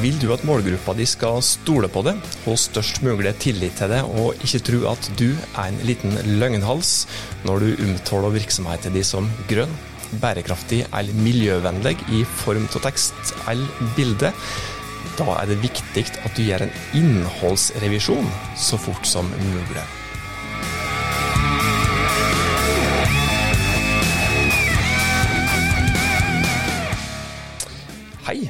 vil du at målgruppa di skal stole på det, og størst mulig tillit til det, og ikke tro at du er en liten løgnhals når du omtaler virksomheten din som grønn, bærekraftig eller miljøvennlig i form av tekst eller bilde? Da er det viktig at du gjør en innholdsrevisjon så fort som mulig. Hei,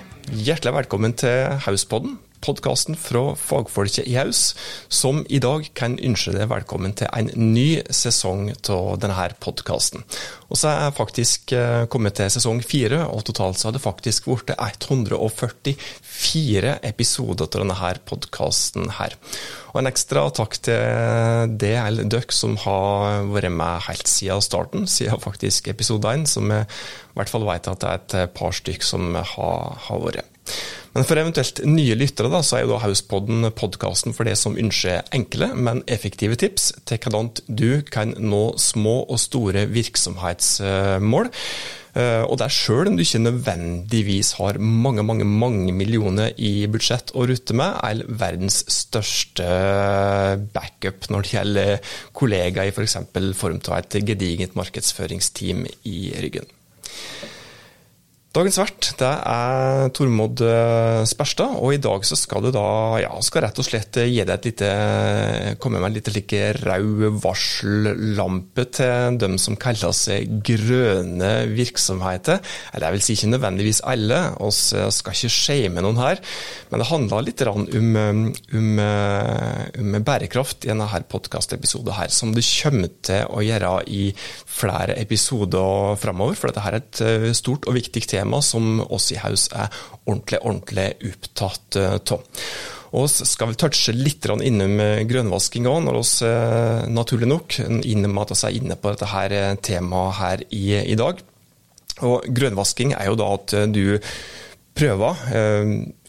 hjertelig velkommen til Hauspodden, podkasten fra fagfolket i Haus, som i dag kan ønske deg velkommen til en ny sesong av denne podkasten. Og så er jeg faktisk eh, kommet til sesong fire, og totalt så har det faktisk blitt 144 episoder av denne podkasten her. Og en ekstra takk til det eller dere som har vært med helt siden starten, siden faktisk episode én, som jeg i hvert fall vet at det er et par stykk som har, har vært. Men for eventuelt nye lyttere, da, så er jo da Hauspodden podkasten for det som ønsker enkle, men effektive tips til hvordan du kan nå små og store virksomhetsmål. Eh, og det er sjøl om du ikke nødvendigvis har mange mange, mange millioner i budsjett å rutte med, er verdens største backup når det gjelder kollegaer i f.eks. For form av et gedigent markedsføringsteam i ryggen. Dagens vert det er Tormod eh, Sperstad, og i dag så skal du da ja, skal rett og slett gi deg et lite komme med en liten like rød varsellampe til dem som kaller seg grønne virksomheter. Eller jeg vil si ikke nødvendigvis alle, vi skal ikke shame noen her, men det handler litt om, om, um bærekraft i denne podkastepisoden her, som det kommer til å gjøre i flere episoder framover, for dette er et eh, stort og viktig tema tema som oss i Haus er ordentlig, ordentlig opptatt eh, av. Og skal vi touche litt innom eh, grønnvasking òg, når vi eh, naturlig nok innom at vi er inne på dette her temaet her i, i dag. Og grønnvasking er jo da at du prøver,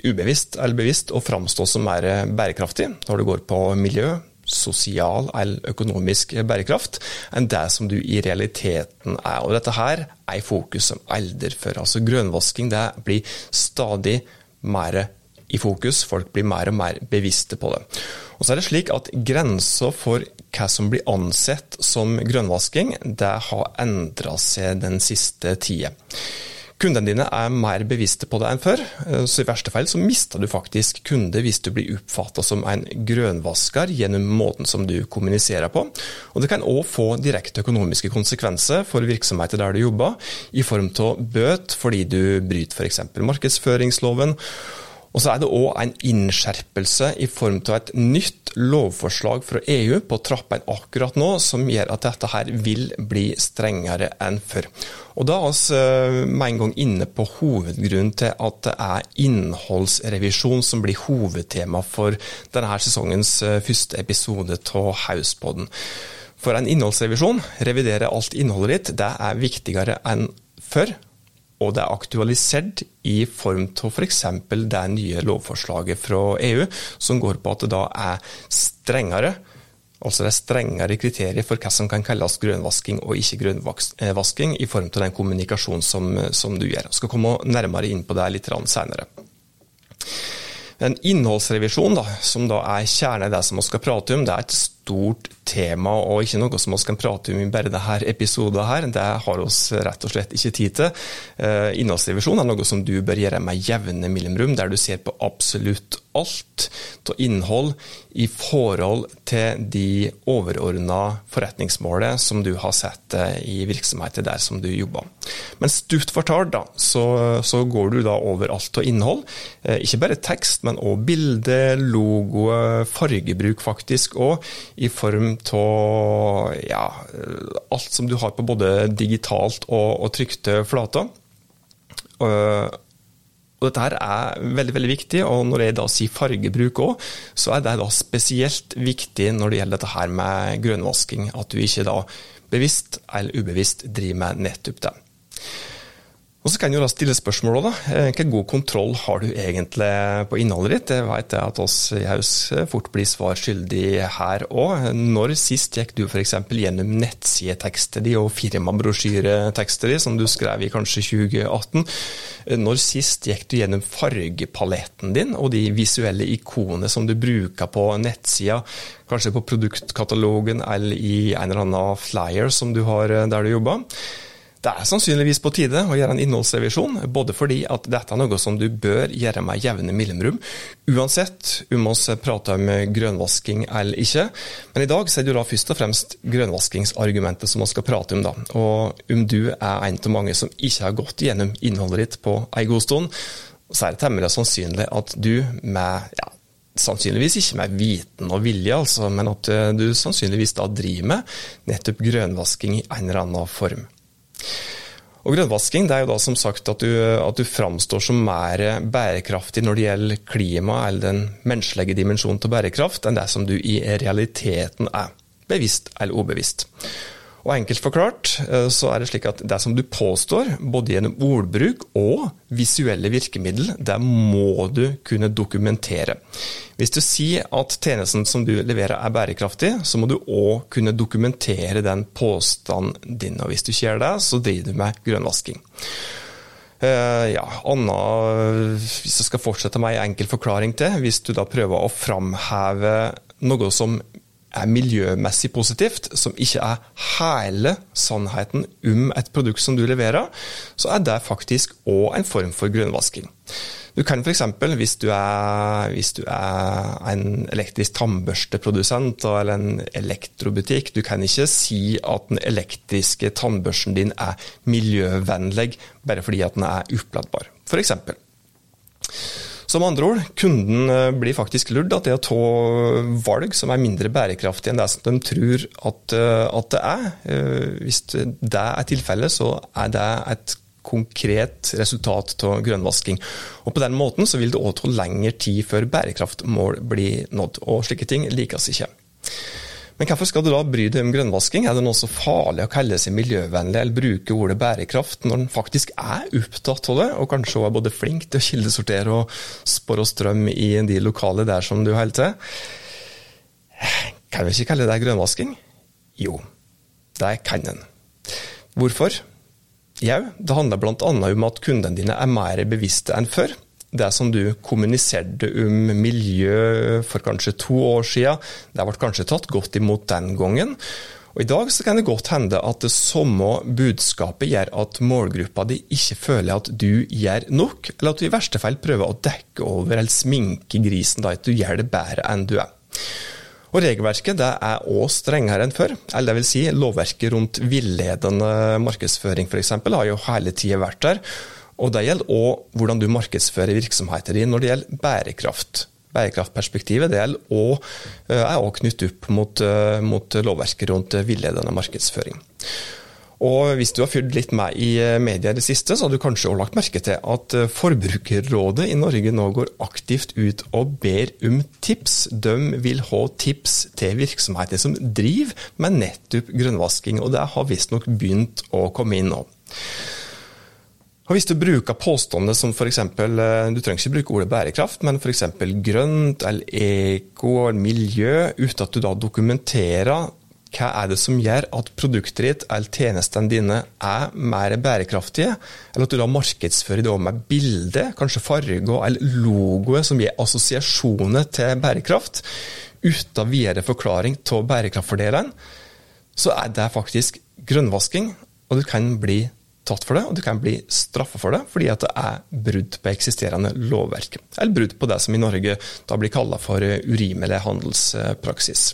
ubevisst eller bevisst, å framstå som mer bærekraftig når det går på miljø, sosial eller økonomisk bærekraft enn det som du i realiteten er. Og dette her er fokus som aldri før. Altså Grønnvasking det blir stadig mer i fokus, folk blir mer og mer bevisste på det. Og så er det slik at Grensa for hva som blir ansett som grønnvasking, det har endra seg den siste tida. Kundene dine er mer bevisste på det enn før, eh, så i verste fall så mister du faktisk kunde hvis du blir oppfatta som en grønnvasker gjennom måten som du kommuniserer på. Og Det kan òg få direkte økonomiske konsekvenser for virksomheter der du jobber, i form av bøt fordi du bryter f.eks. markedsføringsloven. Og så er det òg en innskjerpelse i form av et nytt lovforslag fra EU på trappen akkurat nå, som gjør at dette her vil bli strengere enn før. Og Da er vi eh, med en gang inne på hovedgrunnen til at det er innholdsrevisjon som blir hovedtema for denne sesongens eh, første episode av Hauspodden. For en innholdsrevisjon, revidere alt innholdet ditt, det er viktigere enn før og det er aktualisert i form av f.eks. det nye lovforslaget fra EU, som går på at det da er strengere Altså det er strengere kriterier for hva som kan kalles grønnvasking og ikke grønnvasking, i form av den kommunikasjonen som, som du gjør. Jeg skal komme nærmere inn på det litt senere. En innholdsrevisjon, da, som da er kjernen i det som vi skal prate om, det er et stort tema, og ikke noe som vi kan prate om i bare denne episoden. her. Det har vi rett og slett ikke tid til. Eh, innholdsrevisjon er noe som du bør gjøre med jevne mellomrom, der du ser på absolutt alt av innhold i forhold til de overordna forretningsmålet som du har sett eh, i virksomheten der som du jobber. Men stutt fortalt, da, så, så, går du da over alt av innhold. Eh, ikke bare tekst, men òg bilde, logo, fargebruk faktisk òg i form av ja, alt som du har på både digitalt og, og trykte flater. Og, og dette her er veldig veldig viktig, og når jeg da sier fargebruk òg, så er det da spesielt viktig når det gjelder dette her med grønnvasking. At du ikke da bevisst eller ubevisst driver med nettopp det. Og Så kan du da stille spørsmålet, da. Hvilken god kontroll har du egentlig på innholdet ditt? Det vet jeg at oss i Haus fort blir svar skyldig her òg. Når sist gikk du f.eks. gjennom nettsidetekster di og firmabrosjyretekster di, som du skrev i kanskje 2018? Når sist gikk du gjennom fargepaletten din og de visuelle ikonene som du bruker på nettsida, kanskje på produktkatalogen eller i en eller annen flyer som du har der du jobber? Det er sannsynligvis på tide å gjøre en innholdsrevisjon, både fordi at dette er noe som du bør gjøre med jevne mellomrom, uansett om vi prater om grønnvasking eller ikke. Men i dag er det da først og fremst grønnvaskingsargumentet som vi skal prate om. da. Og om du er en av mange som ikke har gått gjennom innholdet ditt på en god stund, så er det temmelig sannsynlig at du med ja, sannsynligvis ikke med viten og vilje, altså, men at du sannsynligvis da driver med nettopp grønnvasking i en eller annen form. Og Grønnvasking det er jo da som sagt at du, at du framstår som mer bærekraftig når det gjelder klima eller den menneskelige dimensjonen til bærekraft, enn det som du i realiteten er, bevisst eller ubevisst. Og Enkelt forklart eh, så er det slik at det som du påstår, både gjennom ordbruk og visuelle virkemiddel, det må du kunne dokumentere. Hvis du sier at tjenesten som du leverer er bærekraftig, så må du òg kunne dokumentere den påstanden din. Og hvis du ikke gjør det, så driver du med grønnvasking. Uh, ja, Anna, hvis jeg skal fortsette med en enkel forklaring til, hvis du da prøver å framheve noe som er miljømessig positivt, som ikke er hele sannheten om et produkt som du leverer, så er det faktisk òg en form for grønnvasking. Du kan f.eks. Hvis, hvis du er en elektrisk tannbørsteprodusent eller en elektrobutikk, du kan ikke si at den elektriske tannbørsten din er miljøvennlig bare fordi at den er oppladbar, f.eks. Som andre ord, kunden eh, blir faktisk lurt det å ta valg som er mindre bærekraftige enn det som de tror at, eh, at det er. Eh, hvis det er tilfellet, så er det et konkret resultat av grønnvasking. Og På den måten så vil det òg ta lengre tid før bærekraftmål blir nådd, og slike ting likes ikke. Men hvorfor skal du da bry deg om grønnvasking? Er det noe så farlig å kalle seg miljøvennlig eller bruke ordet bærekraft, når en faktisk er opptatt av det, og kanskje også er både flink til å kildesortere og spore strøm i de lokale der som du holder til? Kan vi ikke kalle det grønnvasking? Jo, det kan en. Hvorfor? Jau, det handler bl.a. om at kundene dine er mer bevisste enn før det som du kommuniserte om miljø for kanskje to år siden, det ble kanskje tatt godt imot den gangen. Og I dag så kan det godt hende at det samme budskapet gjør at målgruppa di ikke føler at du gjør nok, eller at du i verste fall prøver å dekke over eller sminke grisen da at du gjør det bedre enn du er. Og Regelverket er òg strengere enn før. eller det vil si Lovverket rundt villedende markedsføring f.eks. har jo hele tida vært der. Og Det gjelder òg hvordan du markedsfører virksomheter din når det gjelder bærekraft. Bærekraftperspektivet det gjelder også, eh, er òg knyttet opp mot, eh, mot, lovverket rundt villedende markedsføring. Og Hvis du har fulgt litt med i eh, media i det siste, så har du kanskje også lagt merke til at Forbrukerrådet i Norge nå går aktivt ut og ber om tips. De vil ha tips til virksomheter som driver med nettopp grønnvasking, og det har visstnok begynt å komme inn nå. Og Hvis du bruker påstander som f.eks. Eh, du trenger ikke bruke ordet bærekraft, men f.eks. grønt eller eko eller miljø, uten at du da dokumenterer hva er det som gjør at produktet ditt eller tjenestene dine er mer bærekraftige, eller at du da markedsfører det med bilde, kanskje farger eller logoer som gir assosiasjoner til bærekraft, uten videre forklaring av bærekraftfordelene, så er det faktisk grønnvasking, og du kan bli tatt for det, og du kan bli straffa for det fordi at det er brudd på eksisterende lovverk. Eller brudd på det som i Norge da blir kalla for urimelig handelspraksis.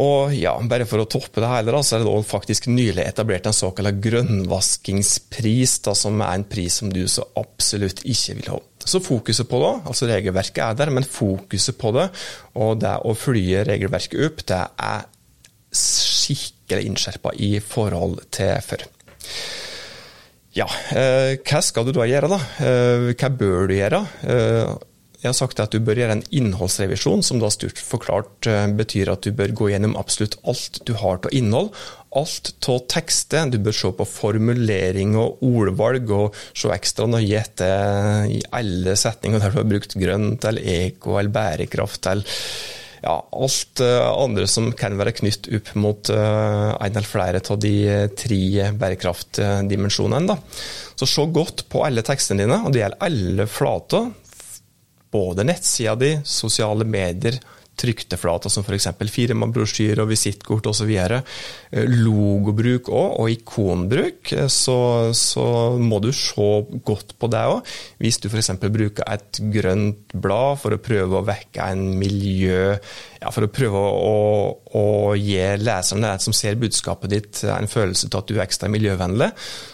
Og ja, bare for å toppe det hele, så er det faktisk nylig etablert en såkalt grønnvaskingspris, da, som er en pris som du så absolutt ikke vil ha. Så fokuset på det, altså regelverket er der, men fokuset på det og det å følge regelverket opp, det er skikkelig innskjerpa i forhold til før. Ja, eh, hva skal du da gjøre, da? Eh, hva bør du gjøre? Eh, jeg har sagt at du bør gjøre en innholdsrevisjon, som da stort forklart betyr at du bør gå gjennom absolutt alt du har til innhold, alt av tekster. Du bør se på formulering og ordvalg, og se ekstra nøye etter i alle setninger der du har brukt grønt eller eko eller bærekraft eller ja, alt uh, andre som kan være knytt opp mot uh, en eller flere av de tre bærekraftdimensjonene. Så se godt på alle tekstene dine, og det gjelder alle flater. Både nettsida di, sosiale medier, trykte flater som f.eks. firmabrosjyrer visittkort osv. Eh, logobruk òg, og ikonbruk, eh, så, så, må du se godt på det òg. Hvis du f.eks. bruker et grønt blad for å prøve å vekke en miljø ja, For å prøve å, å gi leserne som ser budskapet ditt, en følelse til at du er ekstra miljøvennlig,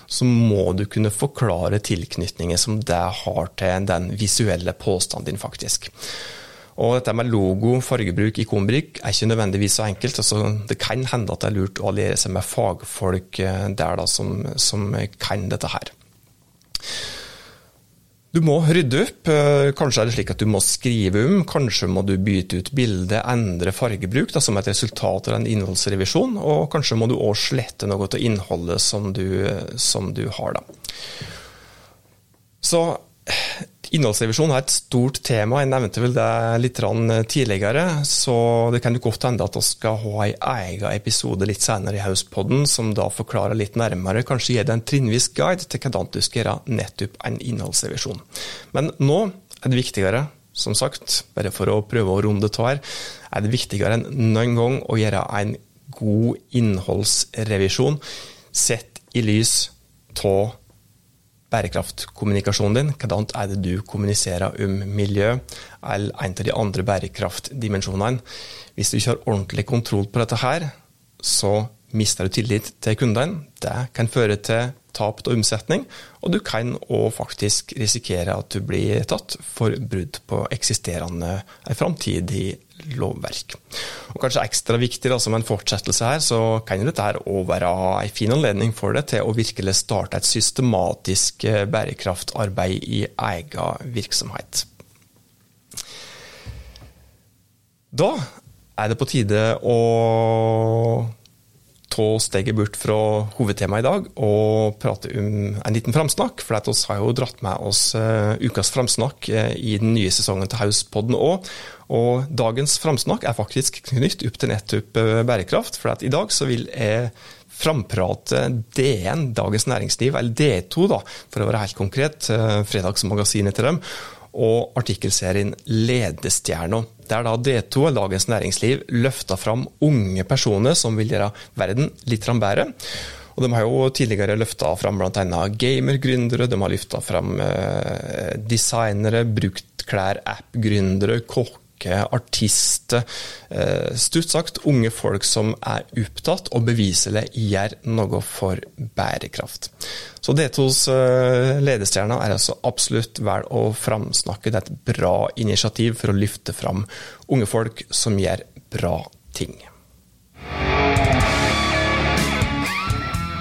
så må du kunne forklare tilknytninger som det har til den visuelle påstanden din, faktisk. Og dette med logo, fargebruk, ikonbruk er ikke nødvendigvis så enkelt. Altså, det kan hende at det er lurt å alliere seg med fagfolk eh, der da, som, som kan dette her. Du må rydde opp. Eh, kanskje er det slik at du må skrive om. Kanskje må du bytte ut bilde, endre fargebruk da, som et resultat av en innholdsrevisjon. Og kanskje må du òg slette noe av innholdet som du, som du har. Da. Så Innholdsrevisjon er et stort tema, jeg nevnte vel det litt tidligere. Så det kan jo godt hende at vi skal ha en egen episode litt senere i Hauspodden som da forklarer litt nærmere, kanskje gir deg en trinnvis guide til hvordan du skal gjøre nettopp en innholdsrevisjon. Men nå er det viktigere, som sagt, bare for å prøve å runde av her, er det viktigere enn noen gang å gjøre en god innholdsrevisjon sett i lys av bærekraftkommunikasjonen din. Hvordan er det du kommuniserer om miljø eller en av de andre bærekraftdimensjonene. Hvis du ikke har ordentlig kontroll på dette her, så mister du tillit til kundene. Det kan føre til tap av omsetning, og du kan òg faktisk risikere at du blir tatt for brudd på eksisterende framtidig lovverk. Og Kanskje ekstra viktig da, som en fortsettelse her, så kan dette òg være en fin anledning for deg til å virkelig starte et systematisk eh, bærekraftarbeid i egen virksomhet. Da er det på tide å ta steget bort fra hovedtemaet i dag og prate om en liten framsnakk. For vi har jo dratt med oss uh, ukas framsnakk uh, i den nye sesongen til Hauspodden òg. Og dagens framsnakk er faktisk knytt opp til nettopp uh, bærekraft. For i dag så vil jeg framprate DN, Dagens Næringsliv, eller D2 da, for å være helt konkret, fredagsmagasinet til dem og artikkelserien Ledestjerna, der da D2, Dagens Næringsliv, løfta fram unge personer som vil gjøre verden litt bedre. Og De har jo tidligere løfta fram bl.a. gamergründere, de har løfta fram eh, designere, bruktklær, app-gründere, unge artister. Eh, Stutt sagt unge folk som er opptatt og beviselig gjør noe for bærekraft. Så D2s eh, ledestjerner er altså absolutt vel å framsnakke. Det er et bra initiativ for å løfte fram unge folk som gjør bra ting.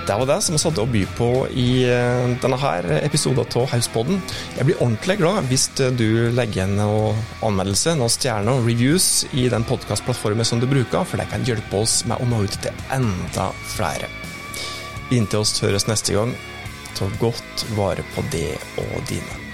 Det var det som vi hadde å by på i eh, denne her episoden av Hauspodden. Jeg blir ordentlig glad hvis du legger igjen noen anmeldelse, noen stjerner og reviews i den podkastplattformen som du bruker, for det kan hjelpe oss med å nå ut til enda flere. Inntil oss høres neste gang, ta godt vare på det og dine.